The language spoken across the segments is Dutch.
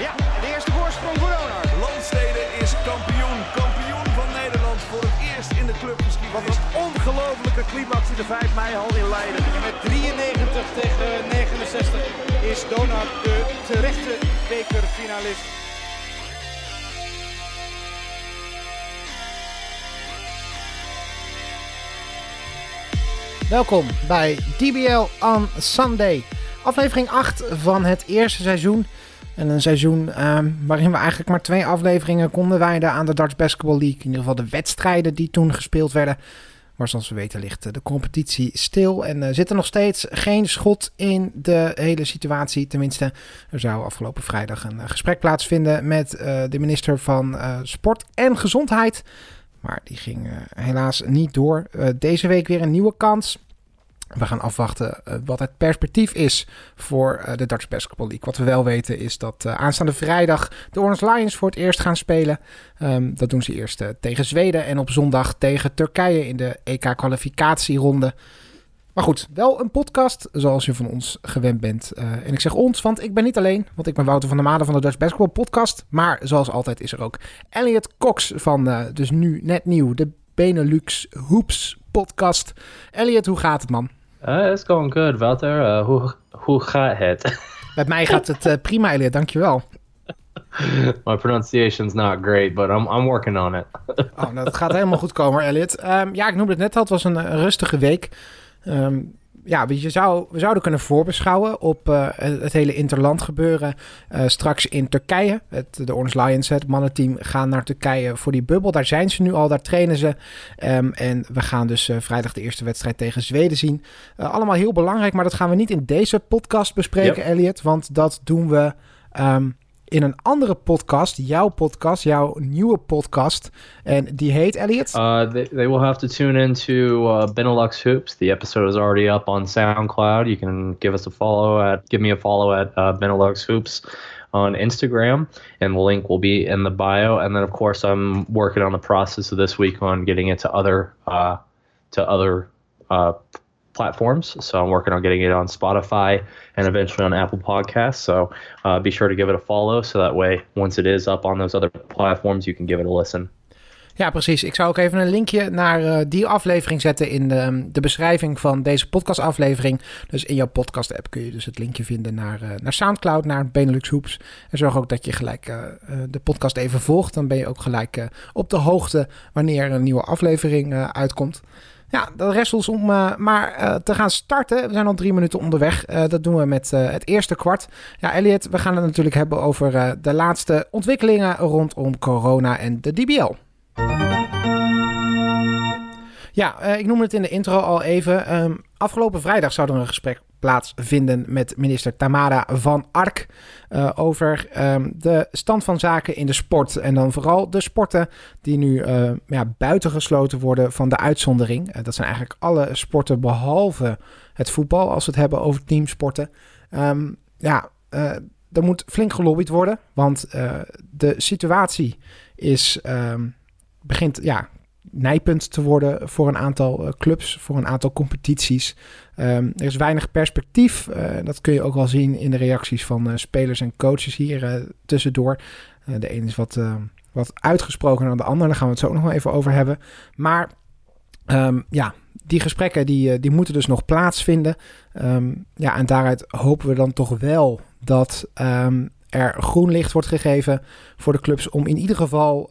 De eerste voorsprong voor Donar. Landstede is kampioen. Kampioen van Nederland voor het eerst in de clubgeschiedenis. Wat een ongelofelijke climax in de 5 mei al in Leiden. En met 93 tegen 69 is Donar de terechte bekerfinalist. Welkom bij DBL on Sunday. Aflevering 8 van het eerste seizoen. En een seizoen ehm, waarin we eigenlijk maar twee afleveringen konden wijden aan de Dutch Basketball League. In ieder geval de wedstrijden die toen gespeeld werden. Maar zoals we weten ligt de competitie stil en uh, zit er nog steeds geen schot in de hele situatie. Tenminste, er zou afgelopen vrijdag een uh, gesprek plaatsvinden met de minister van Sport en Gezondheid. Maar die ging helaas niet door. deze week weer een nieuwe kans. We gaan afwachten uh, wat het perspectief is voor uh, de Dutch Basketball League. Wat we wel weten is dat uh, aanstaande vrijdag de Orange Lions voor het eerst gaan spelen. Um, dat doen ze eerst tegen Zweden en op zondag tegen Turkije in de EK-kwalificatieronde. Maar goed, wel een podcast zoals je van ons gewend bent. en ik zeg ons, want ik ben niet alleen. Want ik ben Wouter van der Made van de Dutch Basketball Podcast. Maar zoals altijd is er ook Elliot Cox van, dus nu net nieuw, de Benelux Hoops podcast. Elliot, hoe gaat het man? Uh, it's going good, Wouter. Uh, hoe, hoe gaat het? Met mij gaat het uh, prima, Elliot. Dankjewel. My pronunciation's not great, but I'm, I'm working on it. oh, nou, dat gaat helemaal goed komen, Elliot. Um, ja, ik noemde het net al. Het was een, een rustige week. Um, ja, je zou, we zouden kunnen voorbeschouwen op uh, het hele interland gebeuren. Uh, straks in Turkije. Het, de Orange Lions, het mannenteam, gaan naar Turkije voor die bubbel. Daar zijn ze nu al, daar trainen ze. Um, en we gaan dus uh, vrijdag de eerste wedstrijd tegen Zweden zien. allemaal heel belangrijk, maar dat gaan we niet in deze podcast bespreken, yep. Elliot. Want dat doen we... Um, in een andere podcast, jouw podcast, jouw nieuwe podcast. En die heet Elliot? Uh, they, they will have to tune into uh, Benelux Hoops. The episode is already up on SoundCloud. You can give us a follow at, give me a follow at uh, Benelux Hoops on Instagram, and the link will be in the bio. And then, of course, I'm working on the process of this week on getting it to other uh, to other uh, platforms. So I'm working on getting it on Spotify and eventually on Apple Podcasts. So uh, be sure to give it a follow. So that way, once it is up on those other platforms, you can give it a listen. Ja, precies. Ik zou ook even een linkje naar uh, die aflevering zetten in de, de beschrijving van deze podcastaflevering. Dus in jouw podcast-app kun je dus het linkje vinden naar, uh, naar Soundcloud, naar Benelux Hoops. En zorg ook dat je gelijk uh, de podcast even volgt. Dan ben je ook gelijk op de hoogte wanneer een nieuwe aflevering uitkomt. Ja, dat rest ons om uh, maar uh, te gaan starten. We zijn al drie minuten onderweg. Uh, dat doen we met het eerste kwart. Ja, Elliot, we gaan het natuurlijk hebben over de laatste ontwikkelingen rondom corona en de DBL. Ja, ik noemde het in de intro al even. Um, afgelopen vrijdag zou er een gesprek plaatsvinden met minister Tamara van Ark uh, over um, de stand van zaken in de sport. En dan vooral de sporten die nu uh, ja, buitengesloten worden van de uitzondering. Uh, dat zijn eigenlijk alle sporten behalve het voetbal, als we het hebben over teamsporten. Um, ja, er moet flink gelobbyd worden, want de situatie is, um, begint ja, nijpend te worden voor een aantal uh, clubs, voor een aantal competities. Um, er is weinig perspectief. Uh, dat kun je ook wel zien in de reacties van uh, spelers en coaches hier tussendoor. de een is wat, wat uitgesproken dan de ander. Daar gaan we het zo nog wel even over hebben. Maar um, ja, die gesprekken die, die moeten dus nog plaatsvinden. Um, ja, en daaruit hopen we dan toch wel dat er groen licht wordt gegeven voor de clubs om in ieder geval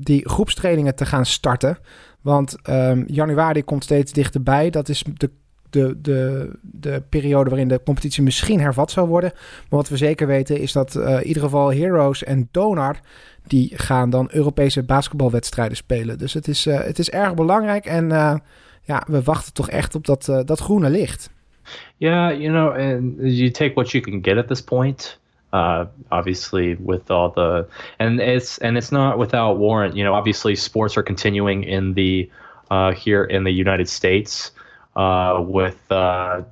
die groepstrainingen te gaan starten. Want um, januari komt steeds dichterbij. Dat is de, de, de, de periode waarin de competitie misschien hervat zou worden. Maar wat we zeker weten is dat uh, in ieder geval Heroes en Donar... die gaan dan Europese basketbalwedstrijden spelen. Dus het is, uh, het is erg belangrijk. En uh, ja, we wachten toch echt op dat, dat groene licht. Yeah, you know, and you take what you can get at this point... uh, obviously with all the and it's and it's not without warrant. You know obviously sports are continuing in the uh, here in the united states uh, with uh,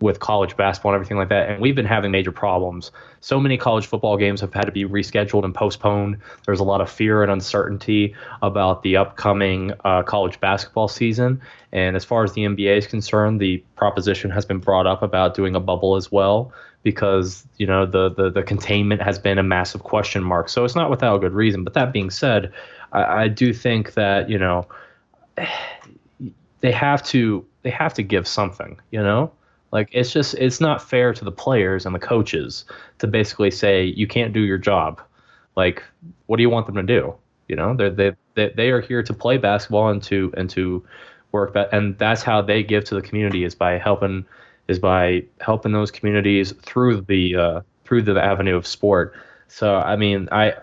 with college basketball and everything like that. And we've been having major problems. So many college football games have had to be rescheduled and postponed. There's a lot of fear and uncertainty about the upcoming uh, college basketball season. And as far as the nba is concerned the proposition has been brought up about doing a bubble as well because you know the, the the containment has been a massive question mark. So it's not without good reason. But that being said, I, I do think that you know they have to they have to give something. You know, like it's just it's not fair to the players and the coaches to basically say you can't do your job. Like, what do you want them to do? You know, they're, they they they are here to play basketball and to and to work that, and that's how they give to the community is by helping is by helping those communities through the uh, through the avenue of sport. So I mean, I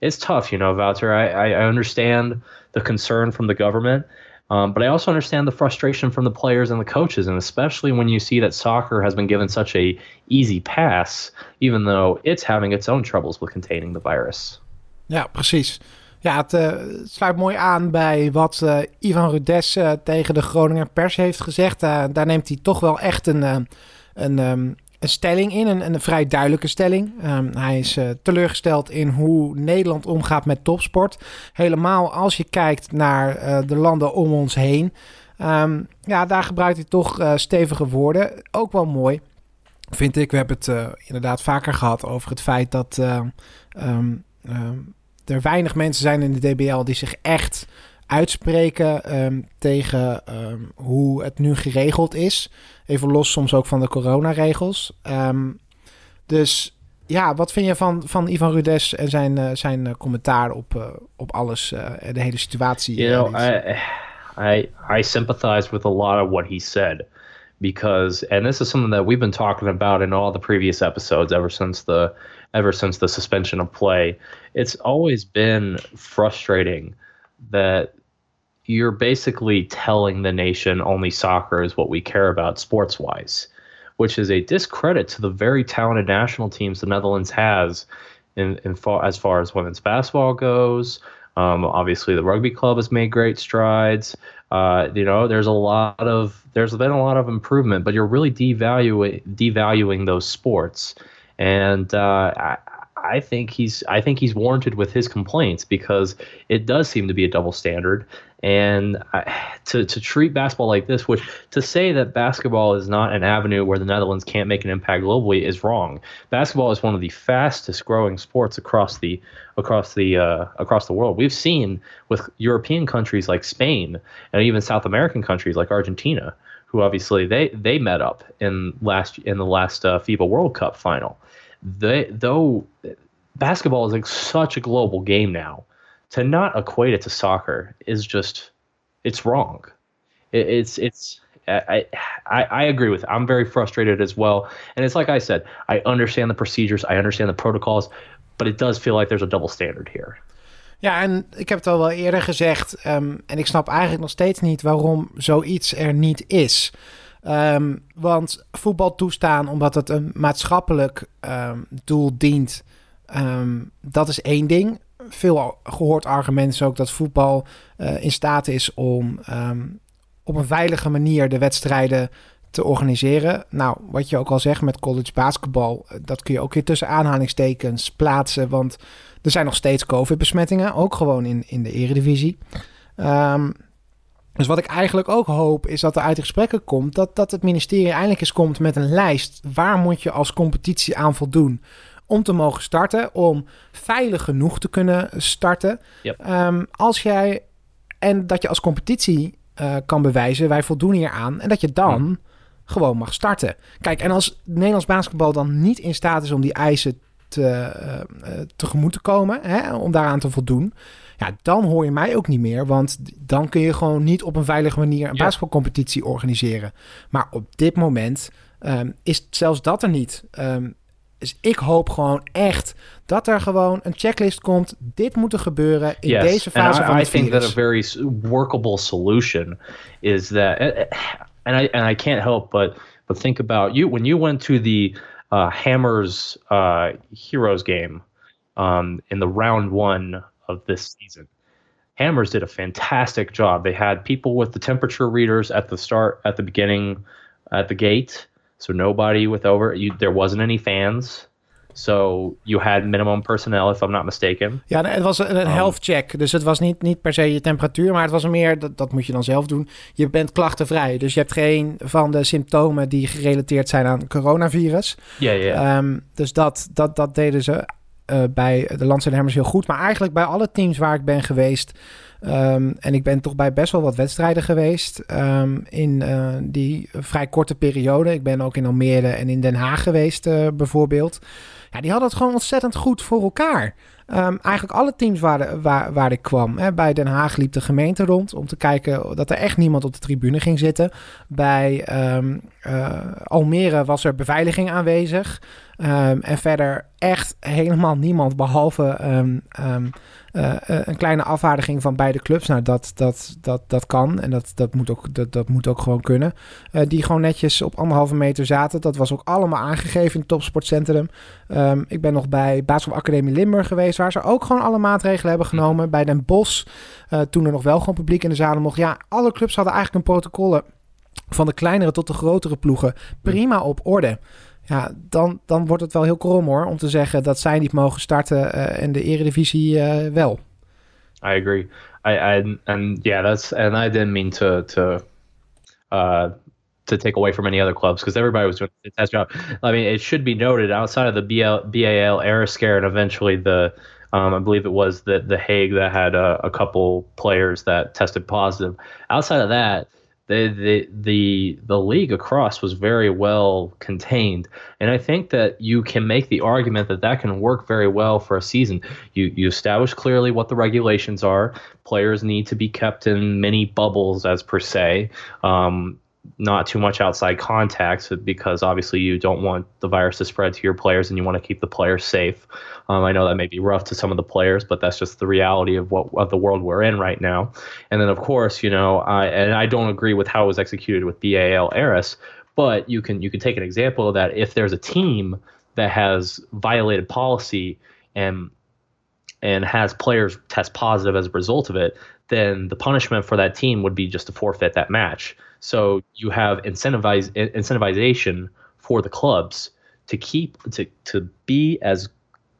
it's tough, you know, Wouter. I, I understand the concern from the government, um, but I also understand the frustration from the players and the coaches, and especially when you see that soccer has been given such a easy pass, even though it's having its own troubles with containing the virus. Ja, precies. Ja, het uh, sluit mooi aan bij wat uh, Ivan Rudes uh, tegen de Groninger pers heeft gezegd. daar neemt hij toch wel echt een, een, um, een stelling in, een, een vrij duidelijke stelling. Um, hij is teleurgesteld in hoe Nederland omgaat met topsport. Helemaal als je kijkt naar de landen om ons heen. Um, ja, daar gebruikt hij toch stevige woorden. Ook wel mooi, vind ik. We hebben het inderdaad vaker gehad over het feit dat er weinig mensen zijn in de DBL die zich echt uitspreken um, tegen um, hoe het nu geregeld is. Even los soms ook van de coronaregels. Um, dus ja, wat vind je van, van Ivan Rudes en zijn, uh, zijn uh, commentaar op, uh, op alles, de hele situatie? You know, I, I, I sympathize with a lot of what he said. Because, and this is something that we've been talking about in all the previous episodes ever since the ever since the suspension of play. It's always been frustrating that you're basically telling the nation only soccer is what we care about sports wise, which is a discredit to the very talented national teams the Netherlands has in, in far, as far as women's basketball goes. Um, obviously, the rugby club has made great strides. Uh, you know, there's a lot of there's been a lot of improvement, but you're really devaluing devaluing those sports and uh, I, I think he's I think he's warranted with his complaints because it does seem to be a double standard, and I, to to treat basketball like this, which to say that basketball is not an avenue where the Netherlands can't make an impact globally is wrong. Basketball is one of the fastest growing sports across the across the uh, across the world. We've seen with European countries like Spain and even South American countries like Argentina, who obviously they they met up in last in the last uh, FIBA World Cup final they though basketball is like such a global game now to not equate it to soccer is just it's wrong it, it's it's I, I I agree with it. I'm very frustrated as well. And it's like I said, I understand the procedures, I understand the protocols, but it does feel like there's a double standard here. Ja, en ik heb het al wel eerder gezegd. Um, en ik snap eigenlijk nog steeds niet waarom zoiets er niet is. Um, want voetbal toestaan omdat het een maatschappelijk um, doel dient, um, dat is één ding. Veel gehoord argument is ook dat voetbal uh, in staat is om op een veilige manier de wedstrijden te organiseren. Nou, wat je ook al zegt met college basketbal, eh, dat kun je ook weer tussen aanhalingstekens plaatsen. Want er zijn nog steeds COVID-besmettingen, ook gewoon in, in de eredivisie. Um, dus wat ik eigenlijk ook hoop is dat er uit de gesprekken komt dat, dat het ministerie eindelijk eens komt met een lijst. Waar moet je als competitie aan voldoen om te mogen starten, om veilig genoeg te kunnen starten. Um, als jij en dat je als competitie uh, kan bewijzen, wij voldoen hier aan en dat je dan gewoon mag starten. Kijk, en als Nederlands basketbal dan niet in staat is om die eisen te, uh, tegemoet te komen, hè, om daaraan te voldoen ja, dan hoor je mij ook niet meer. Want dan kun je gewoon niet op een veilige manier een ja. basketbalcompetitie organiseren. Maar op dit moment um, is zelfs dat er niet. Um, dus ik hoop gewoon echt dat er gewoon een checklist komt. Dit moet er gebeuren in yes. deze fase and van het I think virus. that a very workable solution is that, and I and I can't help but but think about you when you went to the uh, Hammers uh, Heroes game um, in the round one of this season. Hammers did a fantastic job. They had people with the temperature readers at the start, at the beginning, at the gate, so nobody with over. You, there wasn't any fans. So you had minimum personnel, if I'm not mistaken. Ja, het was een, Um, health check. Dus het was niet, niet per se je temperatuur, maar het was meer, dat, dat moet je dan zelf doen. Je bent klachtenvrij. Dus je hebt geen van de symptomen die gerelateerd zijn aan coronavirus. Yeah, yeah. Ehm, dus dat, dat, dat deden ze eh, bij de Lance en heel goed. Maar eigenlijk bij alle teams waar ik ben geweest. ehm, en ik ben toch bij best wel wat wedstrijden geweest. ehm, in eh, die vrij korte periode. Ik ben ook in Almere en in Den Haag geweest, eh, bijvoorbeeld. Ja, die hadden het gewoon ontzettend goed voor elkaar. Ehm, eigenlijk alle teams waar, waar, waar ik kwam. Hè. Bij Den Haag liep de gemeente rond om te kijken dat er echt niemand op de tribune ging zitten. Bij ehm, eh, Almere was er beveiliging aanwezig. Ehm, en verder echt helemaal niemand behalve eh, eh, een kleine afvaardiging van beide clubs. Nou, dat, dat, dat, dat kan en dat, dat, moet ook, dat, dat moet ook gewoon kunnen. Eh, die gewoon netjes op anderhalve meter zaten. Dat was ook allemaal aangegeven in het topsportcentrum. Ehm, ik ben nog bij Academie Limburg geweest, waar ze ook gewoon alle maatregelen hebben genomen. Bij Den Bosch, toen er nog wel gewoon publiek in de zalen mocht. Ja, alle clubs hadden eigenlijk een protocollen van de kleinere tot de grotere ploegen prima op orde. Ja, dan, dan wordt het wel heel krom hoor, om te zeggen dat zij niet mogen starten eh, en de eredivisie eh, wel. I agree. I, I and yeah, that's and I didn't mean to to uh to take away from any other clubs because everybody was doing a fantastic job. I mean, it should be noted outside of the BL, BAL era scare and eventually the um, I believe it was the the Hague that had a, a couple players that tested positive. Outside of that, the the the the league across was very well contained, and I think that you can make the argument that that can work very well for a season. You you establish clearly what the regulations are. Players need to be kept in many bubbles, as per se. Um, not too much outside contact because obviously you don't want the virus to spread to your players and you want to keep the players safe. Um, I know that may be rough to some of the players, but that's just the reality of what of the world we're in right now. And then of course, you know, I and I don't agree with how it was executed with BAL Eris, but you can you can take an example of that if there's a team that has violated policy and and has players test positive as a result of it, then the punishment for that team would be just to forfeit that match. So you have incentivize incentivization for the clubs to keep to to be as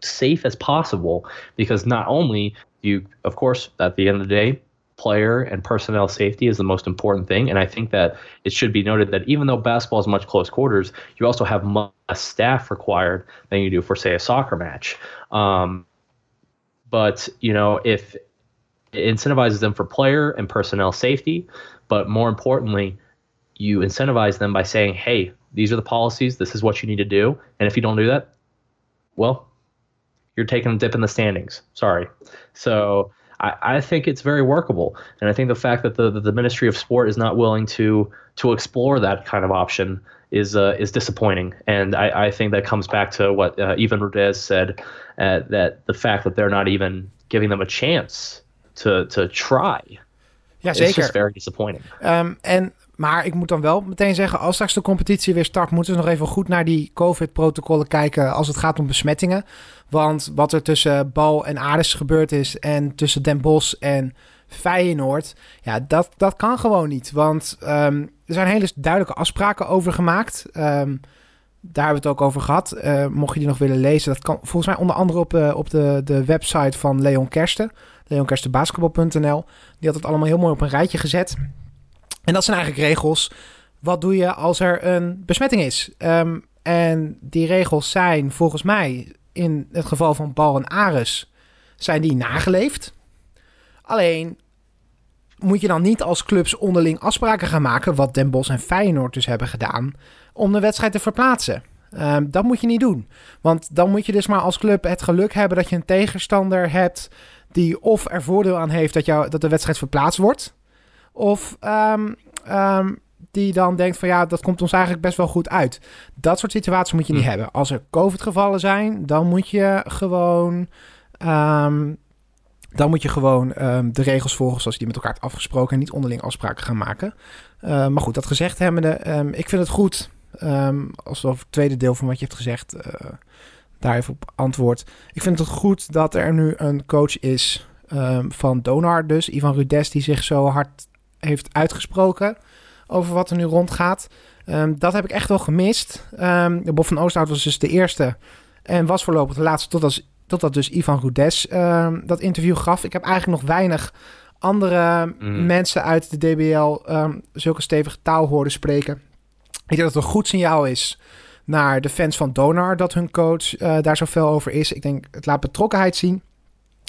safe as possible because not only you of course at the end of the day player and personnel safety is the most important thing. And i think that it should be noted that even though basketball is much close quarters you also have much staff required than you do for say a soccer match. Um, but you know if it incentivizes them for player and personnel safety but more importantly you incentivize them by saying hey these are the policies this is what you need to do and if you don't do that well you're taking a dip in the standings. Sorry. So I, I think it's very workable and i think the fact that the, that the ministry of sport is not willing to to explore that kind of option is uh, is disappointing and I, I think that comes back to what uh, Ivan Rudez said uh, that the fact that they're not even giving them a chance to to try Ja, just zeker. very disappointing Ehm, en, maar ik moet dan wel meteen zeggen, als straks de competitie weer start, moeten we nog even goed naar die COVID-protocollen kijken als het gaat om besmettingen. Want wat er tussen Bal en Ares gebeurd is en tussen Den Bosch en Feyenoord, ja, dat, dat kan gewoon niet. Want ehm, er zijn hele duidelijke afspraken over gemaakt. Ehm, daar hebben we het ook over gehad. Eh, mocht je die nog willen lezen, dat kan volgens mij onder andere op, eh, op de, de website van Leon Kersten. leonkerstenbasketbal.nl. Die had het allemaal heel mooi op een rijtje gezet. En dat zijn eigenlijk regels. Wat doe je als er een besmetting is? Ehm, en die regels zijn volgens mij in het geval van Bal en Ares zijn die nageleefd. Alleen moet je dan niet als clubs onderling afspraken gaan maken, wat Den Bosch en Feyenoord dus hebben gedaan, om de wedstrijd te verplaatsen. Ehm, dat moet je niet doen. Want dan moet je dus maar als club het geluk hebben dat je een tegenstander hebt die of er voordeel aan heeft dat, jou, dat de wedstrijd verplaatst wordt. Of ehm, ehm, die dan denkt van ja, dat komt ons eigenlijk best wel goed uit. Dat soort situaties moet je niet Hm. hebben. Als er COVID-gevallen zijn, dan moet je gewoon... ehm, dan moet je gewoon de regels volgen zoals je die met elkaar hebt afgesproken... en niet onderling afspraken gaan maken. Eh, maar goed, dat gezegd hebbende, ehm, ik vind het goed... als over het tweede deel van wat je hebt gezegd... eh, daar even op antwoord. Ik vind het goed dat er nu een coach is ehm, van Donar dus. Ivan Rudes die zich zo hard heeft uitgesproken over wat er nu rondgaat. Ehm, dat heb ik echt wel gemist. Ehm Bob van Oosterhout was dus de eerste En was voorlopig de laatste totdat, totdat dus Ivan Rudes dat interview gaf. Ik heb eigenlijk nog weinig andere Mm. mensen uit de DBL zulke stevige taal horen spreken. Ik denk dat het een goed signaal is naar de fans van Donar dat hun coach eh, daar zo fel over is. Ik denk het laat betrokkenheid zien.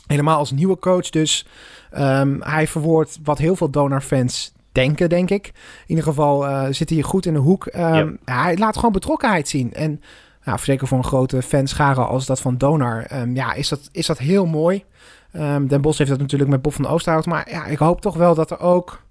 Helemaal als nieuwe coach dus. Ehm, hij verwoordt wat heel veel Donar-fans denken, denk ik. In ieder geval eh, zit hij hier goed in de hoek. Ehm, hij laat gewoon betrokkenheid zien. En nou, zeker voor een grote fanschare als dat van Donar... ehm, ja, is dat, is dat heel mooi. Den Bos heeft dat natuurlijk met Bob van Oosterhout. Maar ja, ik hoop toch wel dat er ook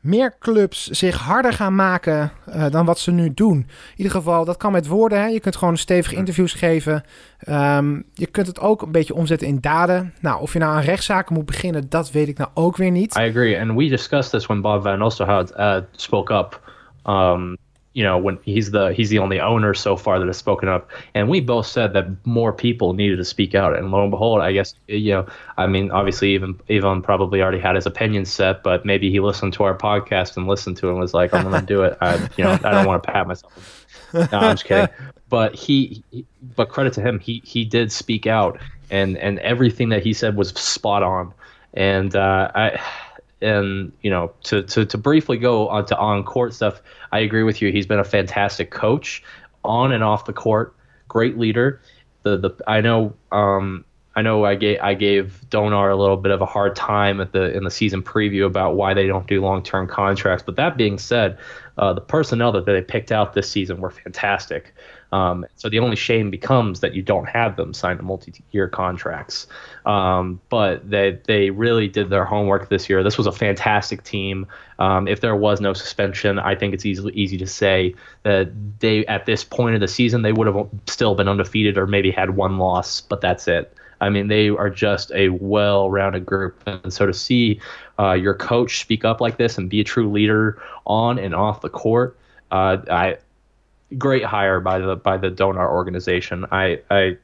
meer clubs zich harder gaan maken eh, dan wat ze nu doen. In ieder geval, dat kan met woorden. Hè. Je kunt gewoon stevige interviews geven. Ehm, je kunt het ook een beetje omzetten in daden. Nou, of je nou aan rechtszaken moet beginnen, dat weet ik nou ook weer niet. I agree, and we discussed this when Bob Van Oosterhout uh, spoke up. Um, you know, when he's the he's the only owner so far that has spoken up, and we both said that more people needed to speak out. And lo and behold, I guess you know, I mean, obviously, even Ivan probably already had his opinion set, but maybe he listened to our podcast and listened to it and was like, "I'm to do it." I, you know, I don't want to pat myself. No, I'm just kidding. But he, he, but credit to him, he he did speak out, and and everything that he said was spot on. And uh, I, and you know, to to to briefly go on to on court stuff, I agree with you. He's been a fantastic coach, on and off the court, great leader. The the I know um I know I gave I gave Donar a little bit of a hard time at the in the season preview about why they don't do long term contracts. But that being said, uh, the personnel that they picked out this season were fantastic. Um, so the only shame becomes that you don't have them sign the multi-year contracts. Um, but they they really did their homework this year. This was a fantastic team. Um, if there was no suspension, I think it's easily easy to say that they at this point of the season they would have still been undefeated or maybe had one loss, but that's it. I mean, they are just a well-rounded group, and so to see uh, your coach speak up like this and be a true leader on and off the court, uh, I great hire by the by the Donar organization. I I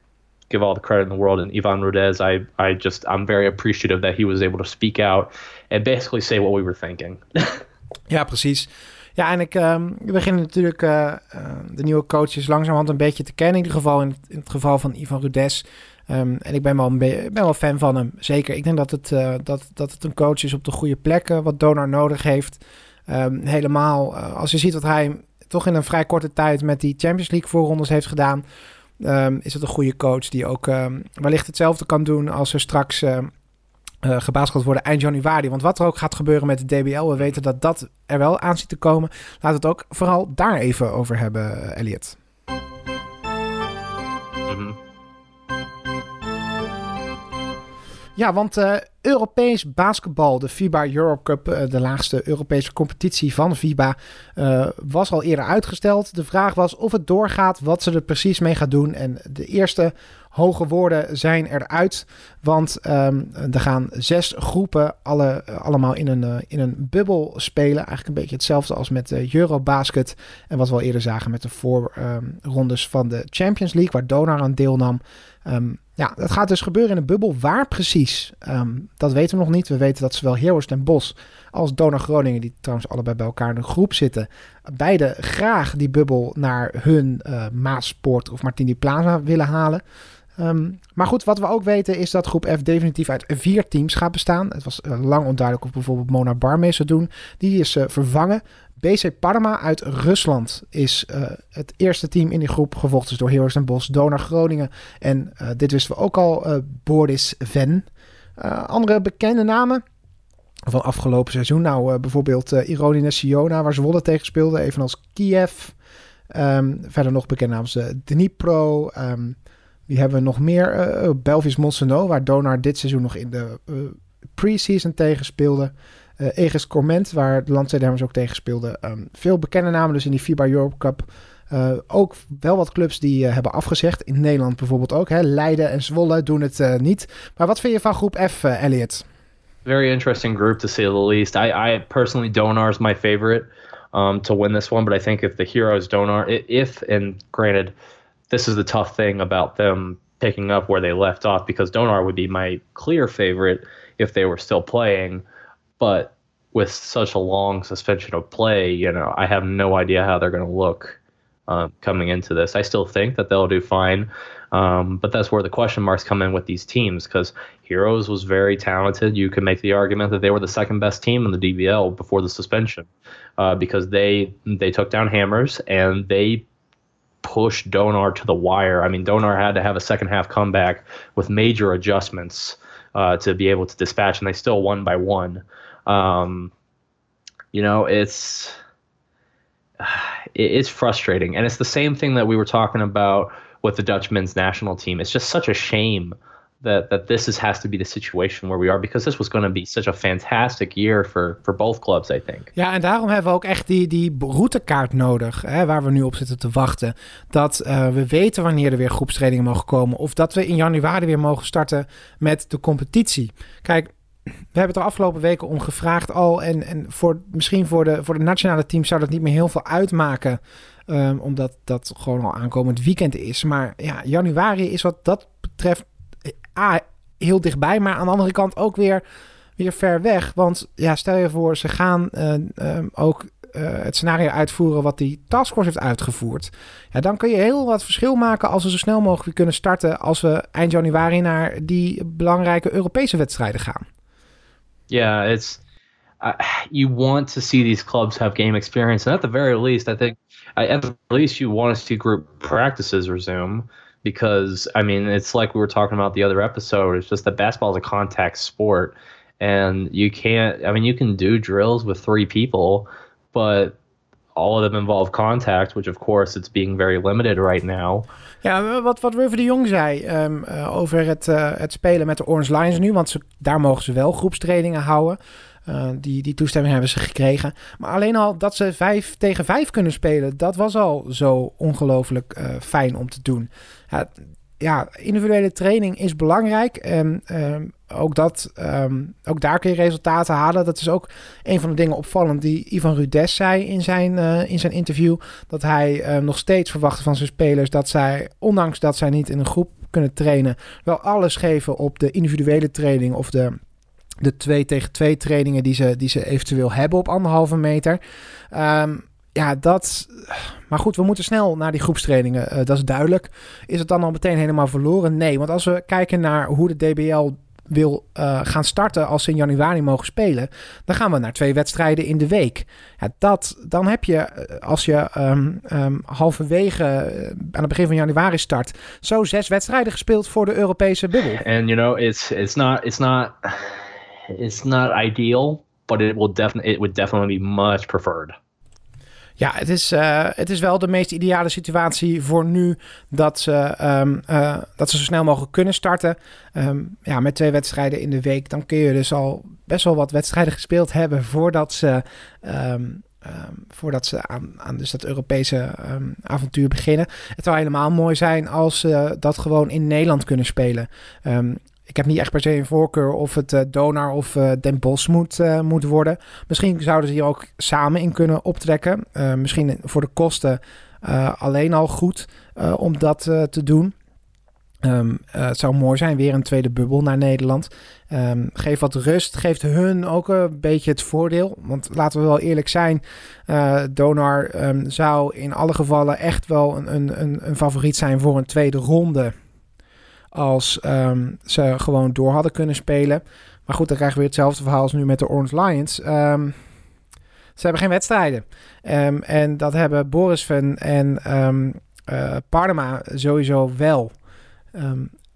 give all the credit in the world and Ivan Rudez. I I just I'm very appreciative that he was able to speak out and basically say what we were thinking. Ja, precies. Ja, en ik ehm, we beginnen natuurlijk eh, eh, de nieuwe coaches langzamerhand een beetje te kennen. In ieder geval in het, geval van Ivan Rudes. Ehm, en ik ben wel, een ben wel fan van hem. Zeker. Ik denk dat het, eh, dat, dat het een coach is op de goede plekken. Wat Donar nodig heeft. Ehm, helemaal. als je ziet wat hij toch in een vrij korte tijd met die Champions League voorrondes heeft gedaan. ehm, is het een goede coach die ook ehm, wellicht hetzelfde kan doen als er straks gebaasd gaat worden eind januari. Want wat er ook gaat gebeuren met de DBL, we weten dat dat er wel aan zit te komen. We het ook vooral daar even over hebben, Elliot. Ja, want eh, Europees basketbal, de FIBA Europe Cup, eh, de laagste Europese competitie van FIBA, eh, was al eerder uitgesteld. De vraag was of het doorgaat, wat ze er precies mee gaat doen. En de eerste hoge woorden zijn eruit, want ehm, er gaan zes groepen alle, allemaal in een, in een bubbel spelen. Eigenlijk een beetje hetzelfde als met Eurobasket en wat we al eerder zagen met de voorrondes van de Champions League, waar Donar aan deelnam. Ehm, ja, dat gaat dus gebeuren in een bubbel. Waar precies? Ehm, dat weten we nog niet. We weten dat zowel Heroes ten Bos als Donor Groningen, die trouwens allebei bij elkaar in een groep zitten, beide graag die bubbel naar hun eh Maaspoort of Martini Plaza willen halen. Ehm, maar goed, wat we ook weten is dat groep F definitief uit vier teams gaat bestaan. Het was eh, lang onduidelijk of bijvoorbeeld Mona Barme zou doen. Die is eh, vervangen. BC Parma uit Rusland is eh, het eerste team in die groep, gevolgd dus door Heroes Den Bosch, Donor Groningen en dit wisten we ook al, Boris Ven. Andere bekende namen van afgelopen seizoen, nou bijvoorbeeld eh Ironie Siona, waar Zwolle tegen speelde, evenals Kiev. Ehm, verder nog bekende namen als eh, Dnipro. Ehm, wie hebben we nog meer? Eh Belvis Monsenau, waar Donar dit seizoen nog in de eh, pre-season tegen speelde. Eh Egis Corment, waar de Landstedhemmers ook tegen speelden. Ehm, veel bekende namen dus in die FIBA Europe Cup. Ook wel wat clubs die hebben afgezegd. In Nederland bijvoorbeeld ook. Hè. Leiden en Zwolle doen het niet. Maar wat vind je van groep F, Elliot? Very interesting group to say the least. I, I personally Donar is my favorite um, to win this one, but I think if the heroes Donar, if and granted, this is the tough thing about them picking up where they left off because Donar would be my clear favorite if they were still playing, but with such a long suspension of play, you know, I have no idea how they're going to look um, coming into this. I still think that they'll do fine. Um, but that's where the question marks come in with these teams because Heroes was very talented. You could make the argument that they were the second best team in the DBL before the suspension uh, because they they took down Hammers and they pushed Donar to the wire. I mean, Donar had to have a second half comeback with major adjustments uh, to be able to dispatch, and they still won by one. Um, you know, it's it's frustrating, and it's the same thing that we were talking about with the Dutch men's national team. It's just such a shame that that this is, has to be the situation where we are because this was going to be such a fantastic year for for both clubs, I think. Ja, en daarom hebben we ook echt die, die routekaart nodig, hè, waar we nu op zitten te wachten. Dat uh, we weten wanneer er weer groepstrainingen mogen komen of dat we in januari weer mogen starten met de competitie. Kijk, we hebben het er afgelopen weken om gevraagd al. En, en voor, misschien voor de, voor de nationale teams zou dat niet meer heel veel uitmaken. Um, omdat dat gewoon al aankomend weekend is. Maar ja, januari is wat dat betreft A, heel dichtbij. Maar aan de andere kant ook weer, weer ver weg. Want ja, stel je voor, ze gaan uh, um, ook uh, het scenario uitvoeren wat die taskforce heeft uitgevoerd. Ja, dan kun je heel wat verschil maken als we zo snel mogelijk kunnen starten. Als we eind januari naar die belangrijke Europese wedstrijden gaan. Yeah, it's uh, you want to see these clubs have game experience, and at the very least, I think at the least you want to see group practices resume because I mean it's like we were talking about the other episode. It's just that basketball is a contact sport, and you can't. I mean, you can do drills with three people, but all of them involve contact, which of course it's being very limited right now. Ja, wat, wat River de Jong zei um, uh, over het, uh, het spelen met de Orange Lions nu, want ze, daar mogen ze wel groepstrainingen houden. Uh, die, die toestemming hebben ze gekregen. Maar alleen al dat ze vijf tegen vijf kunnen spelen, dat was al zo ongelooflijk fijn om te doen. Ja, ja, individuele training is belangrijk. En um, ook, dat, um, ook daar kun je resultaten halen. Dat is ook een van de dingen opvallend die Ivan Rudes zei in zijn, uh, in zijn interview. Dat hij nog steeds verwacht van zijn spelers dat zij, ondanks dat zij niet in een groep kunnen trainen, wel alles geven op de individuele training of de, de 2 tegen 2 trainingen die ze, die ze eventueel hebben op anderhalve meter. Um, ja, dat. Maar goed, we moeten snel naar die groepstrainingen. Uh, dat is duidelijk. Is het dan al meteen helemaal verloren? Nee, want als we kijken naar hoe de DBL wil uh, gaan starten als ze in januari mogen spelen, dan gaan we naar twee wedstrijden in de week. Ja, dat, dan heb je, als je um, um, halverwege aan het begin van januari start, zo zes wedstrijden gespeeld voor de Europese bubbel. And you know, it's it's not it's not it's not ideal, but it will definitely it would definitely be much preferred. Ja, het is, uh, het is wel de meest ideale situatie voor nu dat ze, um, uh, dat ze zo snel mogelijk kunnen starten. Um, ja, met twee wedstrijden in de week. Dan kun je dus al best wel wat wedstrijden gespeeld hebben voordat ze, um, voordat ze aan, aan dus dat Europese avontuur beginnen. Het zou helemaal mooi zijn als ze dat gewoon in Nederland kunnen spelen. Ik heb niet echt per se een voorkeur of het uh, Donar of uh, Den Bosch moet, uh, moet worden. Misschien zouden ze hier ook samen in kunnen optrekken. misschien voor de kosten alleen al goed om dat te doen. Um, het zou mooi zijn, weer een tweede bubbel naar Nederland. Um, geef wat rust, geeft hun ook een beetje het voordeel. Want laten we wel eerlijk zijn, Donar um, zou in alle gevallen echt wel een, een, een favoriet zijn voor een tweede ronde als um, ze gewoon door hadden kunnen spelen. Maar goed, dan krijgen we weer hetzelfde verhaal als nu met de Orange Lions. Um, ze hebben geen wedstrijden. Um, en dat hebben Boris van en uh, Parma sowieso wel.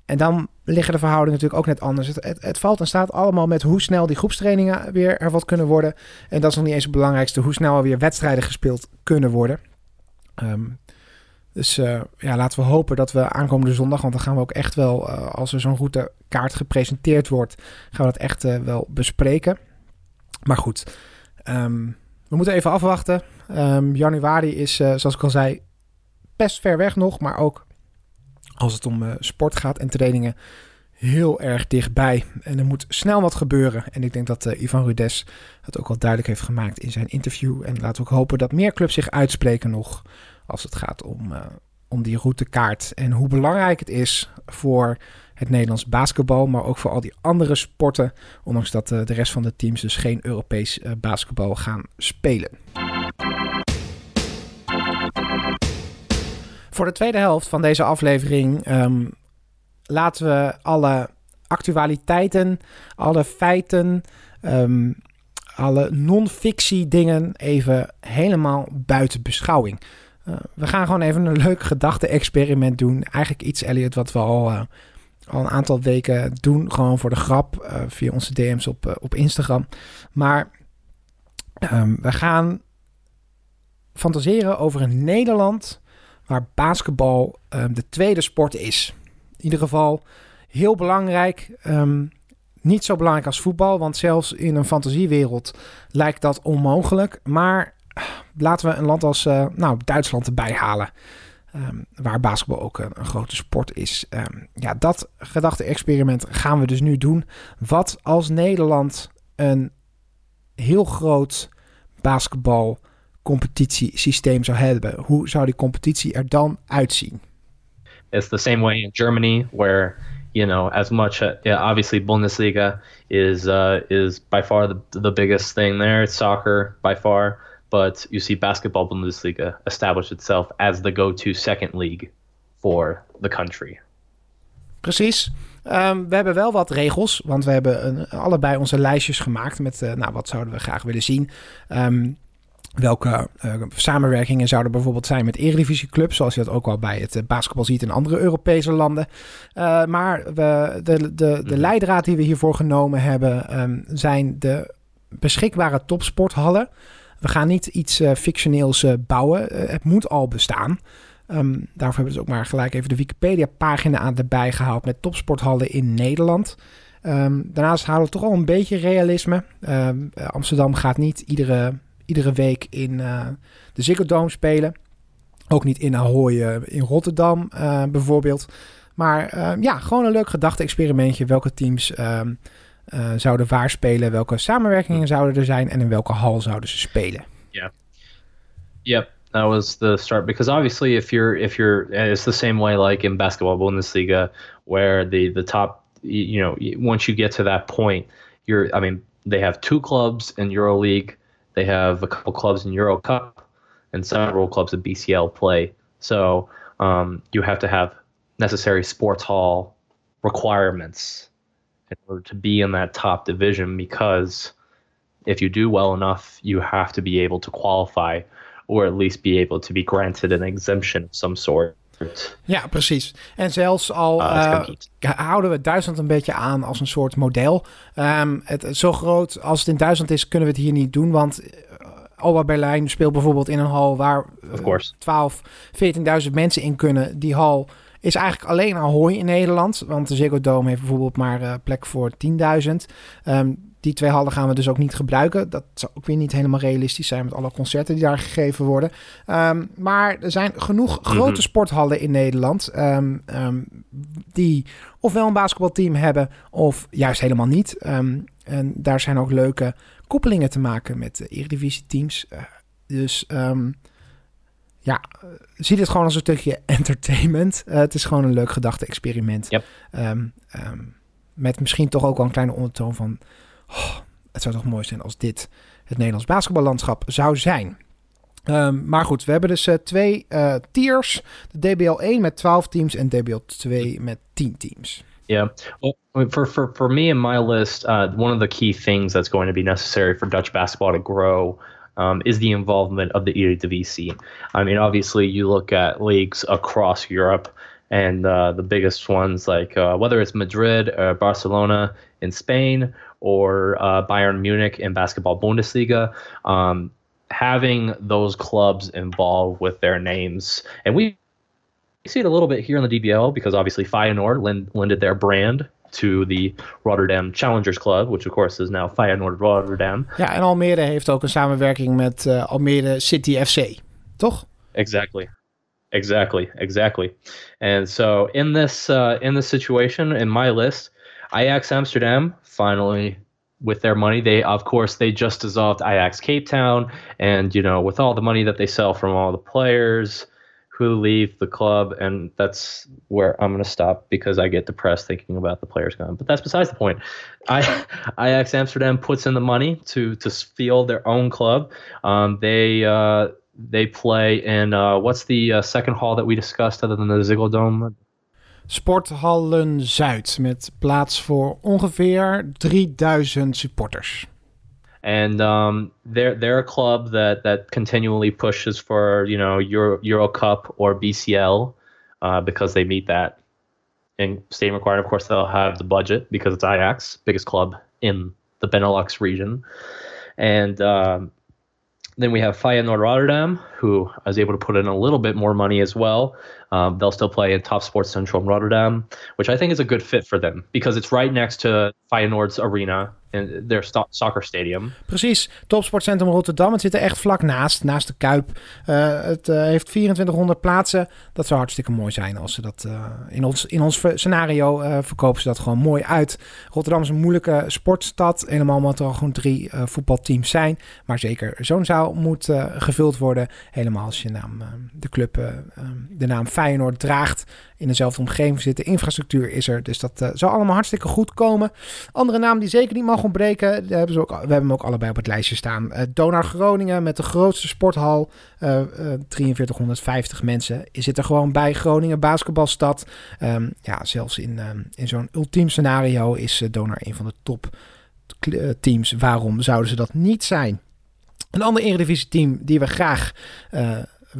en dan liggen de verhoudingen natuurlijk ook net anders. Het, het, het, valt en staat allemaal met hoe snel die groepstrainingen weer er wat kunnen worden. En dat is nog niet eens het belangrijkste, hoe snel er weer wedstrijden gespeeld kunnen worden. Dus uh, ja, laten we hopen dat we aankomende zondag, want dan gaan we ook echt wel, uh, als er zo'n routekaart gepresenteerd wordt, gaan we dat echt uh, wel bespreken. Maar goed, um, we moeten even afwachten. Um, januari is, zoals ik al zei, best ver weg nog, maar ook als het om sport gaat en trainingen, heel erg dichtbij. En er moet snel wat gebeuren. En ik denk dat Ivan Rudes het ook al duidelijk heeft gemaakt in zijn interview. En laten we ook hopen dat meer clubs zich uitspreken nog als het gaat om, uh, om die routekaart. En hoe belangrijk het is voor het Nederlands basketbal, maar ook voor al die andere sporten. Ondanks dat uh, de rest van de teams dus geen Europees uh, basketbal gaan spelen. Voor de tweede helft van deze aflevering ehm, laten we alle actualiteiten, alle feiten, ehm, alle non-fictie dingen even helemaal buiten beschouwing. Uh, we gaan gewoon even een leuk gedachte-experiment doen. Eigenlijk iets, Elliot, wat we al, uh, al een aantal weken doen. Gewoon voor de grap uh, via onze DM's op, op Instagram. Maar um, we gaan fantaseren over een Nederland waar basketbal um, de tweede sport is. In ieder geval heel belangrijk. Um, niet zo belangrijk als voetbal, want zelfs in een fantasiewereld lijkt dat onmogelijk. Maar laten we een land als uh, nou, Duitsland erbij halen. Um, waar basketbal ook een, een grote sport is. Um, ja, dat gedachte-experiment gaan we dus nu doen. Wat als Nederland een heel groot basketbal competitiesysteem zou hebben? Hoe zou die competitie er dan uitzien? It's the same way in Germany, where you know, as much uh, obviously Bundesliga is uh, is by far the the biggest thing there. Soccer by far, but you see basketball Bundesliga establish itself as the go-to second league for the country. Precies. Um, we hebben wel wat regels, want we hebben een, allebei onze lijstjes gemaakt met, uh, nou, wat zouden we graag willen zien. Um, welke uh, samenwerkingen zouden bijvoorbeeld zijn met eredivisieclubs, zoals je dat ook al bij het uh, basketbal ziet in andere Europese landen. Maar we, de, de, de mhm. leidraad die we hiervoor genomen hebben, um, zijn de beschikbare topsporthallen. We gaan niet iets fictioneels bouwen, het moet al bestaan. Um, daarvoor hebben we dus ook maar gelijk even de Wikipedia-pagina erbij gehaald met topsporthallen in Nederland. Um, daarnaast halen we toch al een beetje realisme. Amsterdam gaat niet iedere iedere week in de Ziggo Dome spelen. Ook niet in Ahoy in Rotterdam bijvoorbeeld. Maar ja, gewoon een leuk gedachte-experimentje. Welke teams ehm, zouden waar spelen? Welke samenwerkingen zouden er zijn? En in welke hal zouden ze spelen? Ja. Yeah. Yep. That was the start because obviously if you're if you're it's the same way like in basketball Bundesliga where the the top you know once you get to that point you're I mean they have two clubs in EuroLeague They have a couple clubs in Euro Cup and several clubs in BCL play. So um, you have to have necessary sports hall requirements in order to be in that top division because if you do well enough, you have to be able to qualify or at least be able to be granted an exemption of some sort. Ja, precies. En zelfs al uh, uh, houden we Duitsland een beetje aan als een soort model. Um, het, zo groot als het in Duitsland is, kunnen we het hier niet doen. Want uh, Alba Berlijn speelt bijvoorbeeld in een hal waar 12, 14.000 mensen in kunnen. Die hal is eigenlijk alleen Ahoy in Nederland. Want de Ziggo Dome heeft bijvoorbeeld maar uh, plek voor 10.000. Um, die twee hallen gaan we dus ook niet gebruiken. Dat zou ook weer niet helemaal realistisch zijn met alle concerten die daar gegeven worden. Um, maar er zijn genoeg grote mhm. sporthallen in Nederland um, um, die ofwel een basketbalteam hebben of juist helemaal niet. en daar zijn ook leuke koppelingen te maken met de Eredivisie teams. Uh, dus ja, zie dit gewoon als een stukje entertainment. Uh, het is gewoon een leuk gedachte-experiment. Yep. met misschien toch ook wel een kleine ondertoon van Oh, het zou toch mooi zijn als dit het Nederlands basketballandschap zou zijn. Um, maar goed, we hebben dus uh, twee uh, tiers. De DBL 1 met 12 teams en DBL 2 met 10 teams. Yeah. Well, for, for, for me in my list, uh, one of the key things that's going to be necessary for Dutch basketball to grow um, is the involvement of the Eredivisie. I mean, obviously, you look at leagues across Europe, and uh, the biggest ones, like uh, whether it's Madrid or Barcelona in Spain or uh, Bayern Munich in basketball Bundesliga. Um, having those clubs involved with their names, and we see it a little bit here in the DBL because obviously Feyenoord lend, lended their brand to the Rotterdam Challengers Club, which of course is now Feyenoord Rotterdam. Ja, en Almere heeft ook een samenwerking met uh, Almere City FC, toch? Exactly. Exactly, exactly. And so in this uh, in this situation in my list, Ajax Amsterdam finally with their money they of course they just dissolved Ajax Cape Town and you know with all the money that they sell from all the players who leave the club and that's where I'm going to stop because I get depressed thinking about the players gone but that's besides the point I Ajax Amsterdam puts in the money to to field their own club um, they uh, they play in uh, what's the uh, second hall that we discussed other than the Ziggo Dome? Sporthallen Zuid met plaats voor ongeveer 3000 supporters. And um, they're they're a club that that continually pushes for you know Euro Euro Cup or BCL uh, because they meet that in stadium requirement. Of course, they'll have the budget because it's Ajax, biggest club in the Benelux region, and um, then we have Feyenoord Rotterdam, who is able to put in a little bit more money as well. Um, they'll still play in Top Sports Central in Rotterdam, which I think is a good fit for them because it's right next to Feyenoord's arena in their sto- soccer stadium. Precies, Topsportcentrum Rotterdam. Het zit er echt vlak naast, naast de Kuip. Uh, het uh, heeft 2400 plaatsen. Dat zou hartstikke mooi zijn als ze dat uh, in ons, in ons scenario verkopen ze dat gewoon mooi uit. Rotterdam is een moeilijke sportstad. Helemaal omdat er al gewoon drie voetbalteams zijn. Maar zeker zo'n zaal moet gevuld worden. Helemaal als je naam, de club de naam Feyenoord draagt in dezelfde omgeving zitten. Infrastructuur is er, dus dat zou allemaal hartstikke goed komen. Andere naam die zeker niet mag ontbreken, hebben, ze ook, we hebben hem ook allebei op het lijstje staan. Uh, Donar Groningen met de grootste sporthal, uh, 4350 mensen, zit er gewoon bij. Groningen basketbalstad. Um, ja, zelfs in, um, in zo'n ultiem scenario is Donar een van de top teams. Waarom zouden ze dat niet zijn? Een ander Eredivisie team die we graag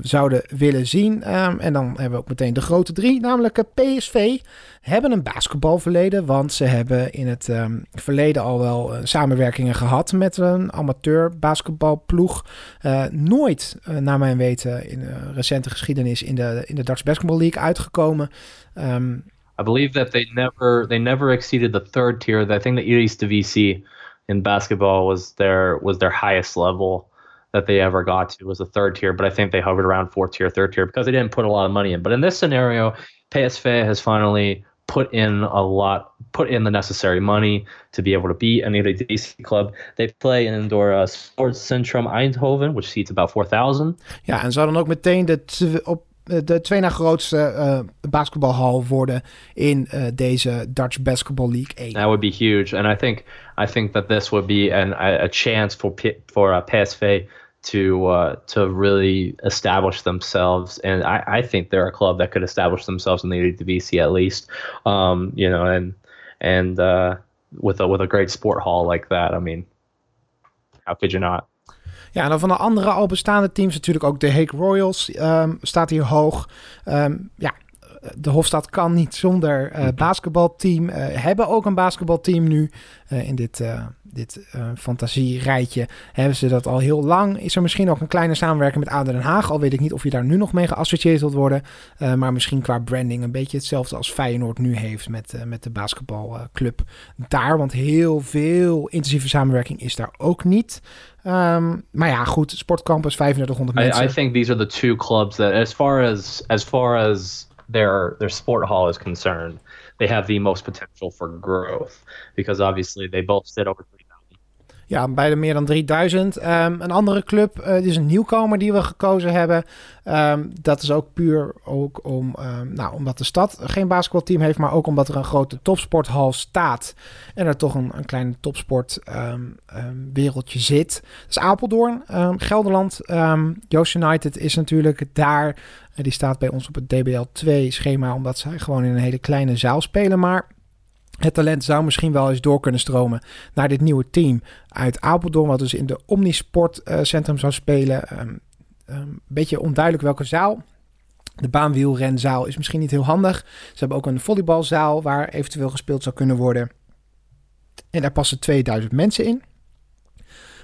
zouden willen zien. Um, en dan hebben we ook meteen de grote drie, namelijk PSV. Hebben een basketbalverleden, want ze hebben in het um, verleden al wel uh, samenwerkingen gehad met een amateur basketbalploeg. Uh, nooit, naar mijn weten, in recente geschiedenis in de, in de Dutch Basketball League uitgekomen. Um, I believe that they never they never exceeded the third tier. I think the Divisie in basketball was their was their highest level. That they ever got to was the third tier, but I think they hovered around fourth tier, third tier because they didn't put a lot of money in. But in this scenario, PSV has finally put in a lot, put in the necessary money to be able to beat any of DC club. They play in indoor uh, Sports Centrum Eindhoven, which seats about 4,000. Ja, en zou dan ook meteen de op de twee na grootste uh, basketbalhal worden in uh, deze Dutch Basketball League 1. That would be huge, and I think I think that this would be an, a, chance for for uh, PSV to uh, to really establish themselves, and I, I think they're a club that could establish themselves in the Eredivisie at least, um, you know, and and uh, with a with a great sport hall like that, I mean, how could you not? Ja, en dan van de andere al bestaande teams natuurlijk ook de Hague Royals um, staat hier hoog. Um, ja, de Hofstad kan niet zonder uh, basketbalteam. Uh, hebben ook een basketbalteam nu. Uh, in dit, dit fantasierijtje hebben ze dat al heel lang. Is er misschien ook een kleine samenwerking met Aden Den Haag. Al weet ik niet of je daar nu nog mee geassocieerd wilt worden. maar misschien qua branding een beetje hetzelfde als Feyenoord nu heeft met, met de basketbalclub daar. Want heel veel intensieve samenwerking is daar ook niet. Um, maar ja, goed, Sportcampus 3500 mensen. I, I think these are the two clubs that as far as as far as their their sport hall is concerned, they have the most potential for growth because obviously they both sit over 3000. Ja, beide meer dan 3000. Um, een andere club, uh, is een nieuwkomer die we gekozen hebben. Um, dat is ook puur ook om, um, nou, omdat de stad geen basketbalteam heeft, maar ook omdat er een grote topsporthal staat. En er toch een, een klein topsport wereldje zit. Dat is Apeldoorn, Gelderland. Joost United is natuurlijk daar die staat bij ons op het DBL2 schema, omdat zij gewoon in een hele kleine zaal spelen. Maar het talent zou misschien wel eens door kunnen stromen naar dit nieuwe team uit Apeldoorn, wat dus in de Omnisport uh, Centrum zou spelen. Um, beetje onduidelijk welke zaal. De baanwielrenzaal is misschien niet heel handig. Ze hebben ook een volleybalzaal waar eventueel gespeeld zou kunnen worden. En daar passen 2000 mensen in.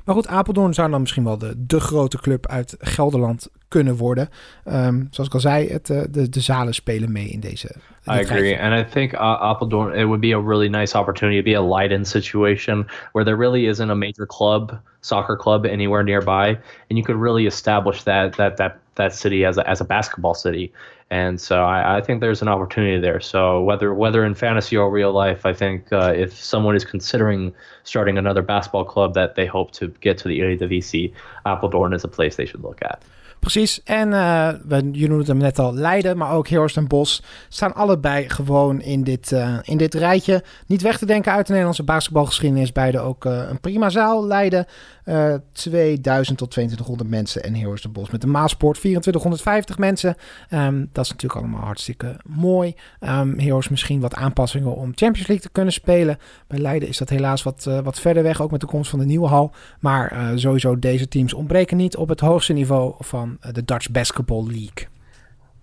Maar goed, Apeldoorn zou dan misschien wel de, de grote club uit Gelderland kunnen worden. Um, zoals ik al zei, het, uh, de, de zalen spelen mee in deze. I agree, and I think uh, Apeldoorn it would be a really nice opportunity to be a Leiden situation where there really isn't a major club, soccer club anywhere nearby, and you could really establish that that that that city as a, as a basketball city. And so I, I think there's an opportunity there. So whether whether in fantasy or real life, I think uh, if someone is considering starting another basketball club that they hope to get to the Eredivisie, Apeldoorn is a place they should look at. Precies. En uh, we, je noemde hem net al, Leiden, maar ook Heerst en Bos staan allebei gewoon in dit, uh, in dit rijtje. Niet weg te denken uit de Nederlandse basketbalgeschiedenis. Beide ook uh, een prima zaal. Leiden Uh, 2000 tot 2200 mensen. En Heroes de Bos met de Maasport 2450 mensen. Um, dat is natuurlijk allemaal hartstikke mooi. Um, Heroes misschien wat aanpassingen om Champions League te kunnen spelen. Bij Leiden is dat helaas wat, uh, wat verder weg, ook met de komst van de nieuwe hal. Maar uh, sowieso deze teams ontbreken niet op het hoogste niveau van de Dutch Basketball League.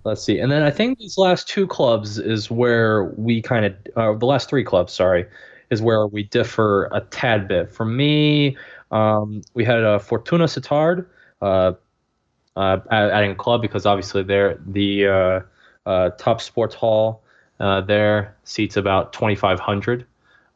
Let's see. And then I think these last two clubs is where we kind of, uh, the last three clubs, sorry, is where we differ a tad bit. For me, um, we had a Fortuna Sittard uh, uh, adding a club because obviously they're the uh, uh, top sports hall uh, there seats about 2,500.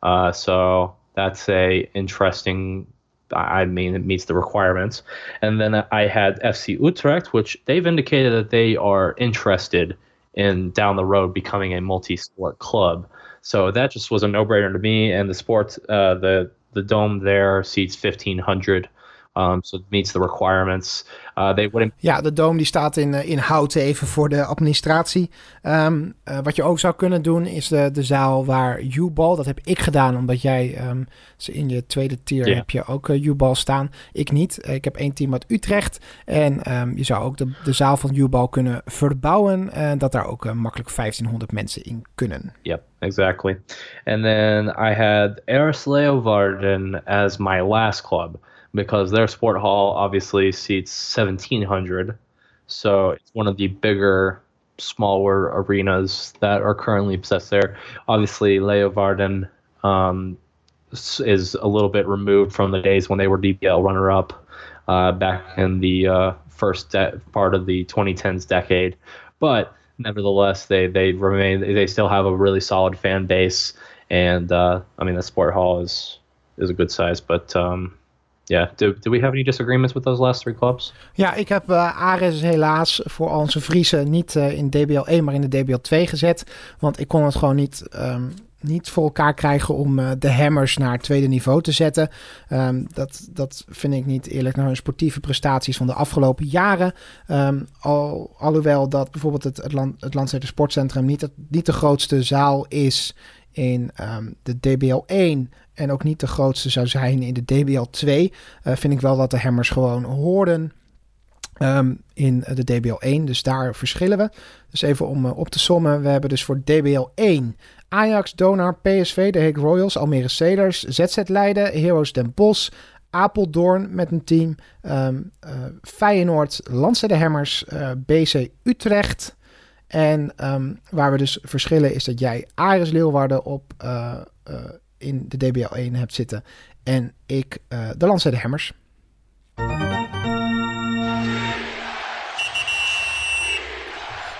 Uh, so that's a interesting. I mean, it meets the requirements. And then I had FC Utrecht, which they've indicated that they are interested in down the road becoming a multi-sport club. So that just was a no-brainer to me. And the sports, uh, the the dome there seats 1,500. Um, so it meets the requirements. Uh, they wouldn't... Ja, de dome die staat in, in hout even voor de administratie. Um, uh, wat je ook zou kunnen doen is de, de zaal waar U-ball, dat heb ik gedaan omdat jij um, in je tweede tier yeah. heb je ook uh, U-ball staan. Ik niet. Ik heb één team uit Utrecht en je zou ook de, de zaal van U-ball kunnen verbouwen en dat daar ook makkelijk 1500 mensen in kunnen. Yep, exactly. And then I had Eris Leeuwarden as my last club. Because their sport hall obviously seats 1700 so it's one of the bigger smaller arenas that are currently possessed there. Obviously leo varden um, is a little bit removed from the days when they were dbl runner-up uh, back in the uh, first de- part of the 2010s decade. But nevertheless they they remain they still have a really solid fan base. And uh, i mean the sport hall is is a good size but um, yeah. Do, do we have any disagreements with those last three clubs? Ja, ik heb uh, Ares helaas voor onze Friese niet uh, in DBL 1, maar in de DBL 2 gezet. Want ik kon het gewoon niet, um, niet voor elkaar krijgen om uh, de Hammers naar tweede niveau te zetten. Um, dat, dat vind ik niet eerlijk naar hun sportieve prestaties van de afgelopen jaren. Al, alhoewel dat bijvoorbeeld het, het, land, het Sportcentrum niet, het, niet de grootste zaal is in de DBL 1 en ook niet de grootste zou zijn in de DBL 2, uh, vind ik wel dat de Hammers gewoon hoorden um, in de DBL 1. Dus daar verschillen we. Dus even om uh, op te sommen. We hebben dus voor DBL 1 Ajax, Donar, PSV, de Hague Royals, Almere Cedars, ZZ Leiden, Heroes Den Bosch, Apeldoorn met een team, um, uh, Feyenoord, Landse Hammers, uh, BC Utrecht. En um, waar we dus verschillen is dat jij Ares Leeuwarden op in de DBL 1 hebt zitten. En ik uh, de Landstede Hammers.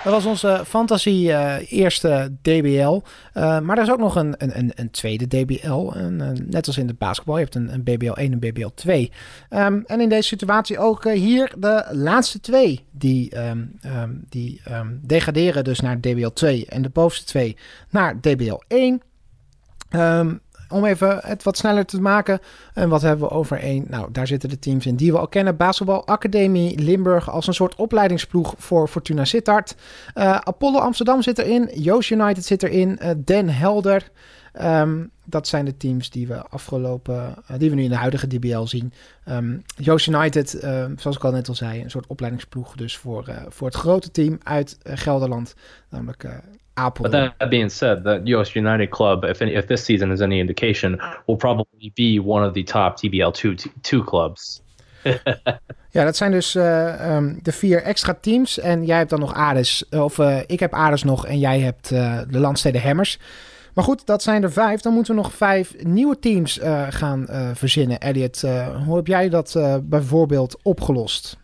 Dat was onze fantasie uh, eerste DBL. Uh, maar er is ook nog een, een, een tweede DBL. Een, net als in de basketbal. Je hebt een, een BBL 1 en BBL 2. Um, en in deze situatie ook hier de laatste twee. Die, um, um, die degraderen dus naar DBL 2. En de bovenste twee naar DBL 1. Um, om even het wat sneller te maken. En wat hebben we over één? Nou, daar zitten de teams in die we al kennen. Basketbal Academie Limburg als een soort opleidingsploeg voor Fortuna Sittard. Uh, Apollo Amsterdam zit erin. Joost United zit erin. Uh, Den Helder. Um, dat zijn de teams die we afgelopen, uh, die we nu in de huidige DBL zien. Um, Joost United, uh, zoals ik al net al zei, een soort opleidingsploeg dus voor, voor het grote team uit Gelderland, namelijk Apple. But that being said, the US United club, if any, if this season is any indication, will probably be one of the top TBL two two clubs. ja, dat zijn dus uh, um, de vier extra teams. En jij hebt dan nog Ares. Of uh, ik heb Ares nog en jij hebt uh, de Landsteden Hammers. Maar goed, dat zijn er vijf. Dan moeten we nog vijf nieuwe teams gaan verzinnen. Elliot, hoe heb jij dat bijvoorbeeld opgelost?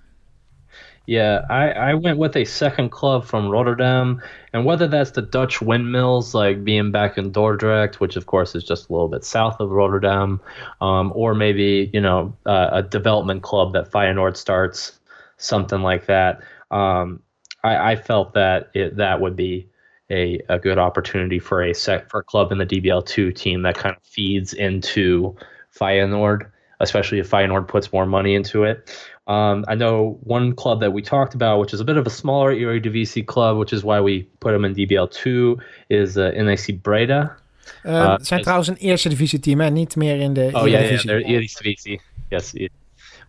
Yeah, I, I went with a second club from Rotterdam, and whether that's the Dutch windmills, like being back in Dordrecht, which of course is just a little bit south of Rotterdam, um, or maybe you know uh, a development club that Feyenoord starts, something like that. Um, I, I, felt that it, that would be a, a good opportunity for a set for a club in the DBL two team that kind of feeds into Feyenoord, especially if Feyenoord puts more money into it. Um, I know one club that we talked about, which is a bit of a smaller Eredivisie club, which is why we put them in DBL2, is uh, NAC Breda. Uh, uh, zijn trouwens een eerste divisie team, hè? niet meer in de oh, Eredivisie. Oh ja, yeah, Eredivisie. Yes.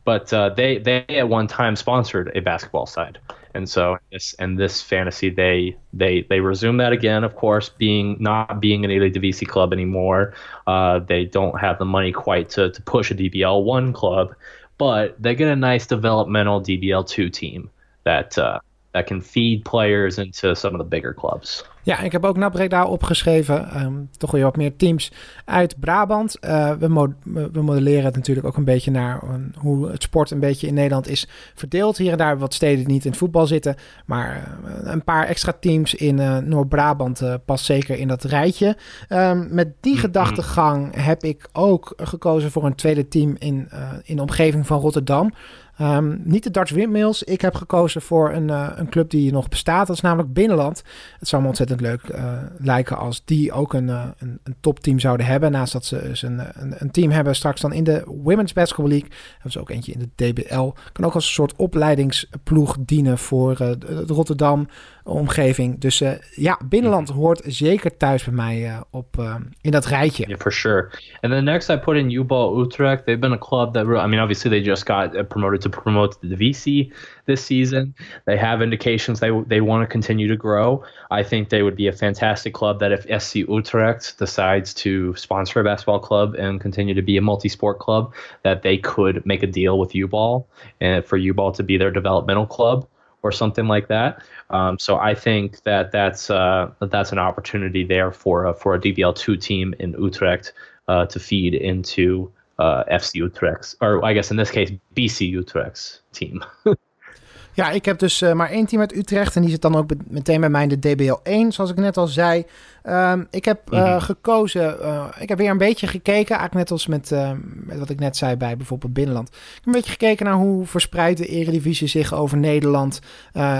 but uh, they they at one time sponsored a basketball side, and so this and this fantasy they they they resume that again. Of course, being not being an Eredivisie club anymore, uh, they don't have the money quite to to push a DBL one club, but they get a nice developmental DBL two team that. Uh, that can feed players into some of the bigger clubs. Ja, ik heb ook naar Breda opgeschreven. Um, toch weer wat meer teams uit Brabant. Uh, we, mo we, modelleren het natuurlijk ook een beetje naar uh, hoe het sport een beetje in Nederland is verdeeld. Hier en daar wat steden niet in het voetbal zitten. Maar uh, een paar extra teams in Noord-Brabant past zeker in dat rijtje. Um, met die mm -hmm. gedachtegang heb ik ook gekozen voor een tweede team in, in de omgeving van Rotterdam. Um, niet de Dutch Windmills. Ik heb gekozen voor een, uh, een club die nog bestaat. Dat is namelijk Binnenland. Het zou me ontzettend leuk uh, lijken als die ook een, uh, een, een, topteam zouden hebben. Naast dat ze dus een, een, een, team hebben straks dan in de Women's Basketball League. Hebben ze ook eentje in de DBL. Kan ook als een soort opleidingsploeg dienen voor Rotterdam omgeving. Dus uh, ja, binnenland mm-hmm. hoort zeker thuis bij mij uh, op uh, in dat rijtje. Yeah, for sure. And then next I put in U-Ball Utrecht. They've been a club that I mean obviously they just got uh, promoted to promote the VC this season. They have indications they they want to continue to grow. I think they would be a fantastic club that if SC Utrecht decides to sponsor a basketball club and continue to be a multi-sport club that they could make a deal with U-Ball and for U-Ball to be their developmental club or something like that. Um, so I think that that's uh, that's an opportunity there for a, for a DBL two team in Utrecht uh, to feed into uh, FC Utrecht's, or I guess in this case BC Utrecht's team. Ja, ik heb dus uh, maar één team uit Utrecht. En die zit dan ook meteen bij mij in de DBL 1, zoals ik net al zei. Um, ik heb uh, mm-hmm. gekozen, uh, ik heb weer een beetje gekeken. Eigenlijk net als met, met wat ik net zei bij bijvoorbeeld Binnenland. Ik heb een beetje gekeken naar hoe verspreid de Eredivisie zich over Nederland.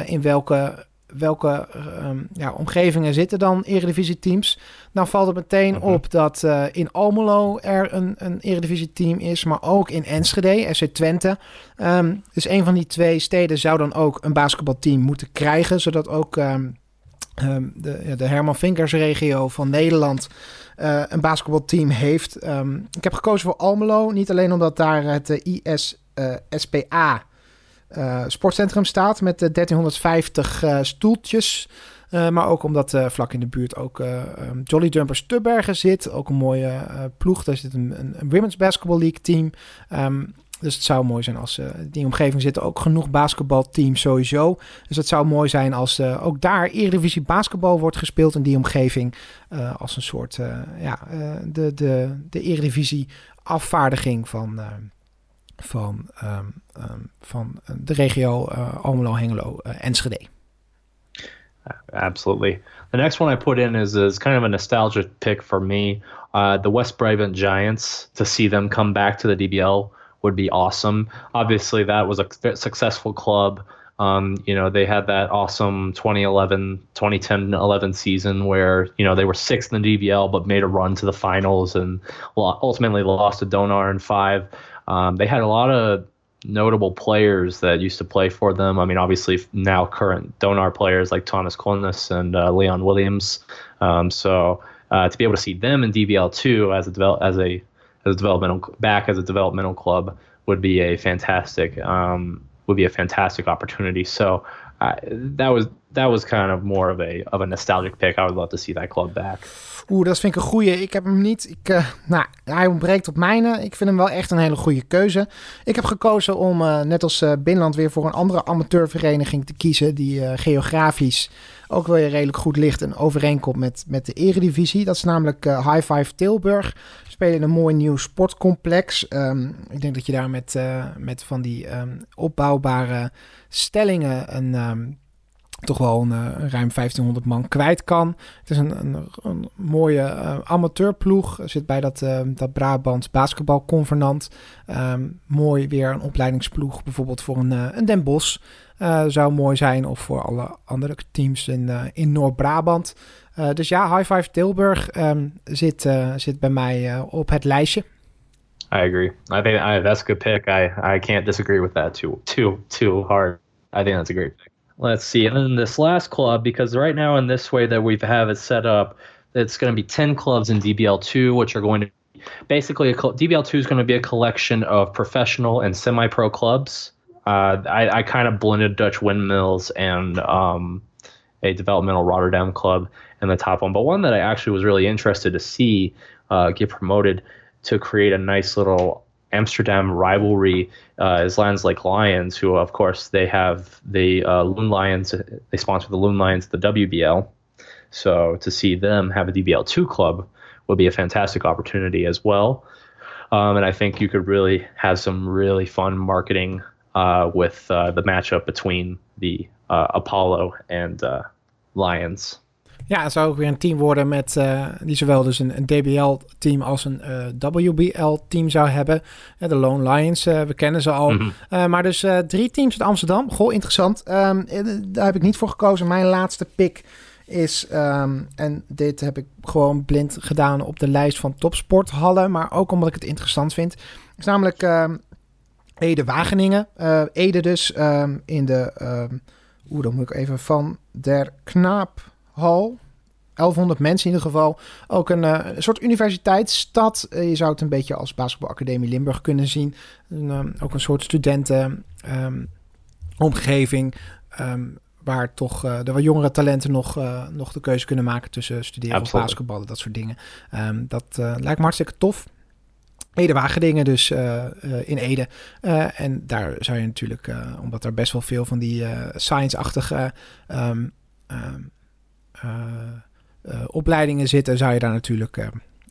in welke welke um, ja, omgevingen zitten dan Eredivisie-teams? Nou valt het meteen mhm. op dat uh, in Almelo er een, een Eredivisie-team is, maar ook in Enschede, SC Twente. Um, dus een van die twee steden zou dan ook een basketbalteam moeten krijgen, zodat ook um, de, ja, de Herman Vinkers-regio van Nederland uh, een basketbalteam heeft. ik heb gekozen voor Almelo, niet alleen omdat daar het ISSPA... Uh, uh, sportcentrum staat met de 1350 uh, stoeltjes. Uh, maar ook omdat vlak in de buurt ook um, Jolly Jumpers Tubbergen zit. Ook een mooie ploeg. Daar zit een, een, Women's Basketball League team. Um, dus het zou mooi zijn als uh, die omgeving zitten ook genoeg basketbalteams sowieso. Dus het zou mooi zijn als ook daar Eredivisie basketbal wordt gespeeld in die omgeving. Als een soort, ja, de, de, de Eredivisie afvaardiging van, van, um, um, van de regio uh, Almelo, Hengelo, uh, Enschede. Absolutely. The next one I put in is, is kind of a nostalgic pick for me. Uh, the West Brabant Giants, to see them come back to the DBL would be awesome. Obviously, that was a successful club. Um, you know, they had that awesome 2011, 2010, 11 season where, you know, they were sixth in the DBL but made a run to the finals and ultimately lost to Donar in five. Um, they had a lot of notable players that used to play for them. I mean, obviously now current Donar players like Thomas Kolnis and uh, Leon Williams. Um, so uh, to be able to see them in DBL two as a develop as a as a developmental back as a developmental club would be a fantastic um, would be a fantastic opportunity. So uh, that was that was kind of more of a of a nostalgic pick. I would love to see that club back. Oeh, dat vind ik een goeie. Ik heb hem niet. Ik, uh, nou, hij ontbreekt op mijne. Ik vind hem wel echt een hele goede keuze. Ik heb gekozen om, uh, net als uh, Binnenland, weer voor een andere amateurvereniging te kiezen. Die geografisch ook wel redelijk goed ligt en overeenkomt met, met de eredivisie. Dat is namelijk High Five Tilburg. Spelen een mooi nieuw sportcomplex. Um, ik denk dat je daar met, met van die um, opbouwbare stellingen een... Um, toch wel een, uh, ruim 1500 man kwijt kan. Het is een, een, mooie uh, amateurploeg. Zit bij dat, dat Brabants basketbalconvenant. Mooi weer een opleidingsploeg. Bijvoorbeeld voor een, een Den Bosch. zou mooi zijn. Of voor alle andere teams in, in Noord-Brabant. Dus ja, High Five Tilburg um, zit, zit bij mij op het lijstje. I agree. I think I, that's a good pick. I, I can't disagree with that too too too hard. I think that's a great pick. Let's see. And then this last club, because right now in this way that we have have it set up, it's going to be 10 clubs in DBL2, which are going to be basically a, DBL two is going to be a collection of professional and semi-pro clubs. Uh, I, I kind of blended Dutch windmills and um, a developmental Rotterdam club in the top one, but one that I actually was really interested to see uh, get promoted to create a nice little Amsterdam rivalry uh, is Lands Lake Lions, who of course they have the uh, Loon Lions. They sponsor the Loon Lions, the WBL. So to see them have a DBL two club would be a fantastic opportunity as well. Um, and I think you could really have some really fun marketing uh, with uh, the matchup between the uh, Apollo and uh, Lions. Ja, het zou ook weer een team worden met uh, die zowel dus een, een DBL-team als een uh, WBL-team zou hebben. Uh, de Lone Lions, we kennen ze al. Mm -hmm. maar dus drie teams uit Amsterdam. Goh, interessant. Um, daar heb ik niet voor gekozen. Mijn laatste pick is, um, en dit heb ik gewoon blind gedaan op de lijst van topsporthallen, maar ook omdat ik het interessant vind, is namelijk um, Ede Wageningen. Ede dus in de, oeh, dan moet ik even van der Knaaphal. 1100 mensen in ieder geval. Ook een, uh, een soort universiteitsstad. Uh, je zou het een beetje als basketbalacademie Limburg kunnen zien. Een, ook een soort studenten omgeving. Um, waar toch de wat jongere talenten nog, nog de keuze kunnen maken tussen studeren of basketballen, dat soort dingen. Um, dat lijkt me hartstikke tof. Ede Wageningen dus in Ede. en daar zou je natuurlijk, omdat er best wel veel van die science-achtige um, um, opleidingen zitten, zou je daar natuurlijk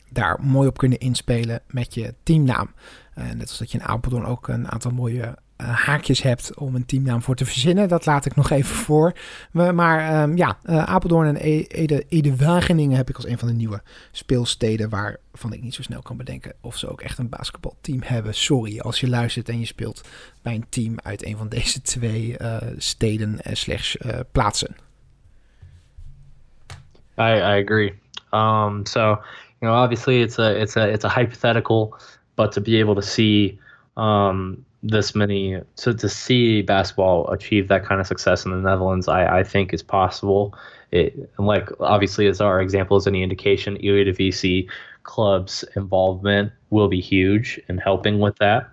daar mooi op kunnen inspelen met je teamnaam. net als dat je in Apeldoorn ook een aantal mooie uh, haakjes hebt om een teamnaam voor te verzinnen. Dat laat ik nog even voor. Maar um, ja, uh, Apeldoorn en e-, Ede, Wageningen heb ik als een van de nieuwe speelsteden waarvan ik niet zo snel kan bedenken of ze ook echt een basketbalteam hebben. Sorry als je luistert en je speelt bij een team uit een van deze twee uh, steden en slechts plaatsen. I, I agree. Um, so, you know, obviously it's a it's a it's a hypothetical, but to be able to see um, this many to, to see basketball achieve that kind of success in the Netherlands, I, I think is possible. It like obviously as our example is any indication, Eredivisie clubs involvement will be huge in helping with that.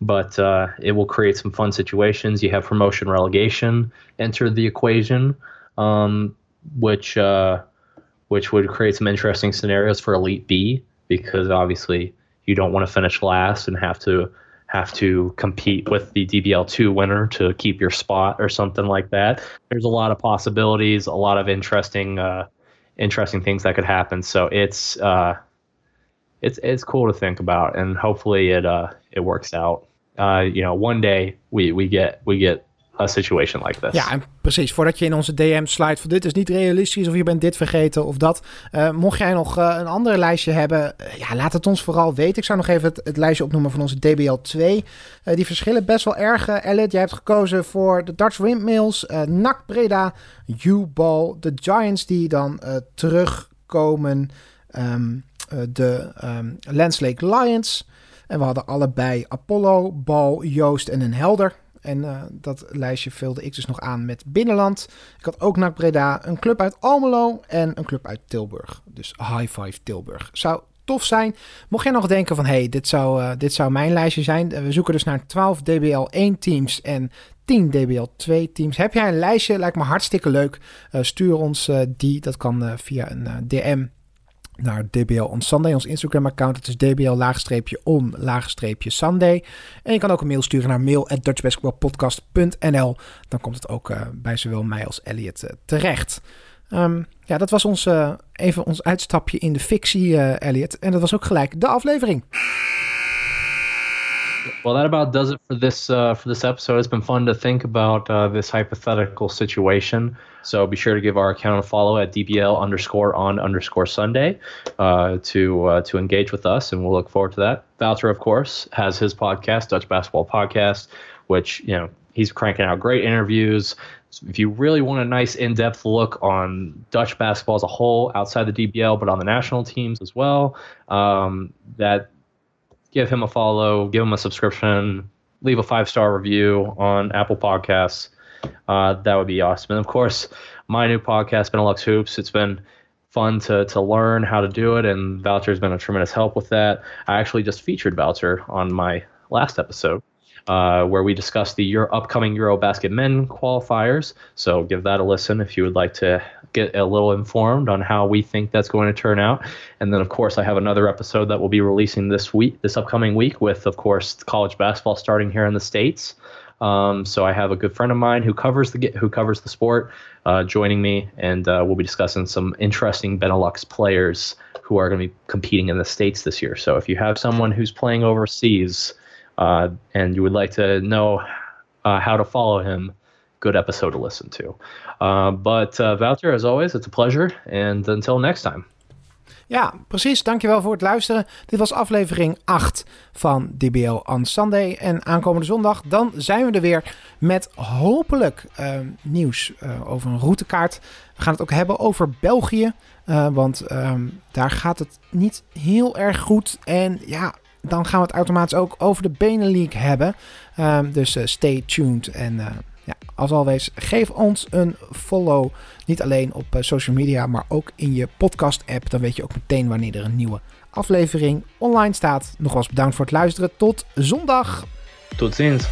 But uh, it will create some fun situations. You have promotion relegation enter the equation, um, which uh, which would create some interesting scenarios for Elite B because obviously you don't want to finish last and have to have to compete with the DBL2 winner to keep your spot or something like that. There's a lot of possibilities, a lot of interesting uh, interesting things that could happen. So it's uh, it's it's cool to think about, and hopefully it uh, it works out. Uh, you know, one day we we get we get a situation like this. Ja, en precies. Voordat je in onze DM sluit van dit is niet realistisch of je bent dit vergeten of dat. Uh, mocht jij nog uh, een ander lijstje hebben, uh, ja, laat het ons vooral weten. Ik zou nog even het, lijstje opnoemen van onze DBL2. die verschillen best wel erg. Elliot, jij hebt gekozen voor de Dutch Windmills, NAC Breda, U-Ball, de Giants die dan terugkomen, um, de um, Lake Lions. En we hadden allebei Apollo, Bal, Joost en een Helder. En uh, dat lijstje vulde ik dus nog aan met binnenland. Ik had ook NAC Breda, een club uit Almelo en een club uit Tilburg. Dus High Five Tilburg. Zou tof zijn. Mocht jij nog denken van, hey, dit zou, uh, dit zou mijn lijstje zijn. We zoeken dus naar 12 DBL 1 teams en 10 DBL 2 teams. Heb jij een lijstje? Lijkt me hartstikke leuk. Stuur ons die. Dat kan via een DM naar DBL on Sunday, ons Instagram-account. Het is dbl-on-sunday. En je kan ook een mail sturen naar mail@dutchbasketballpodcast.nl. Dan komt het ook uh, bij zowel mij als Elliot uh, terecht. Um, ja, dat was ons, uh, even ons uitstapje in de fictie, Elliot. En dat was ook gelijk de aflevering. Well, that about does it for this uh, for this episode. It's been fun to think about uh, this hypothetical situation. So be sure to give our account a follow at dbl underscore on underscore Sunday uh, to uh, to engage with us, and we'll look forward to that. Valter, of course, has his podcast, Dutch Basketball Podcast, which you know he's cranking out great interviews. If you really want a nice in-depth look on Dutch basketball as a whole, outside the DBL, but on the national teams as well, um, that give him a follow, give him a subscription, leave a five star review on Apple Podcasts. Uh, that would be awesome. And of course, my new podcast, Benelux Hoops. It's been fun to, to learn how to do it, and Voucher's been a tremendous help with that. I actually just featured Voucher on my last episode. Uh, where we discuss the Euro- upcoming Eurobasket men qualifiers. So give that a listen if you would like to get a little informed on how we think that's going to turn out. And then, of course, I have another episode that we'll be releasing this week, this upcoming week, with, of course, college basketball starting here in the states. Um, so I have a good friend of mine who covers the who covers the sport uh, joining me, and uh, we'll be discussing some interesting Benelux players who are going to be competing in the states this year. So if you have someone who's playing overseas uh, and you would like to know uh, how to follow him, good episode to listen to. Uh, but uh, as always, it's a pleasure. And until next time. Ja, precies. Dankjewel voor het luisteren. Dit was aflevering 8 van DBL on Sunday. En aankomende zondag, dan zijn we er weer met hopelijk uh, nieuws uh, over een routekaart. We gaan het ook hebben over België. Uh, want um, daar gaat het niet heel erg goed. En ja, dan gaan we het automatisch ook over de Benelink hebben. Um, dus uh, stay tuned. En uh, ja, als always, geef ons een follow. Niet alleen op uh, social media, maar ook in je podcast-app. Dan weet je ook meteen wanneer er een nieuwe aflevering online staat. Nogmaals bedankt voor het luisteren. Tot zondag. Tot ziens.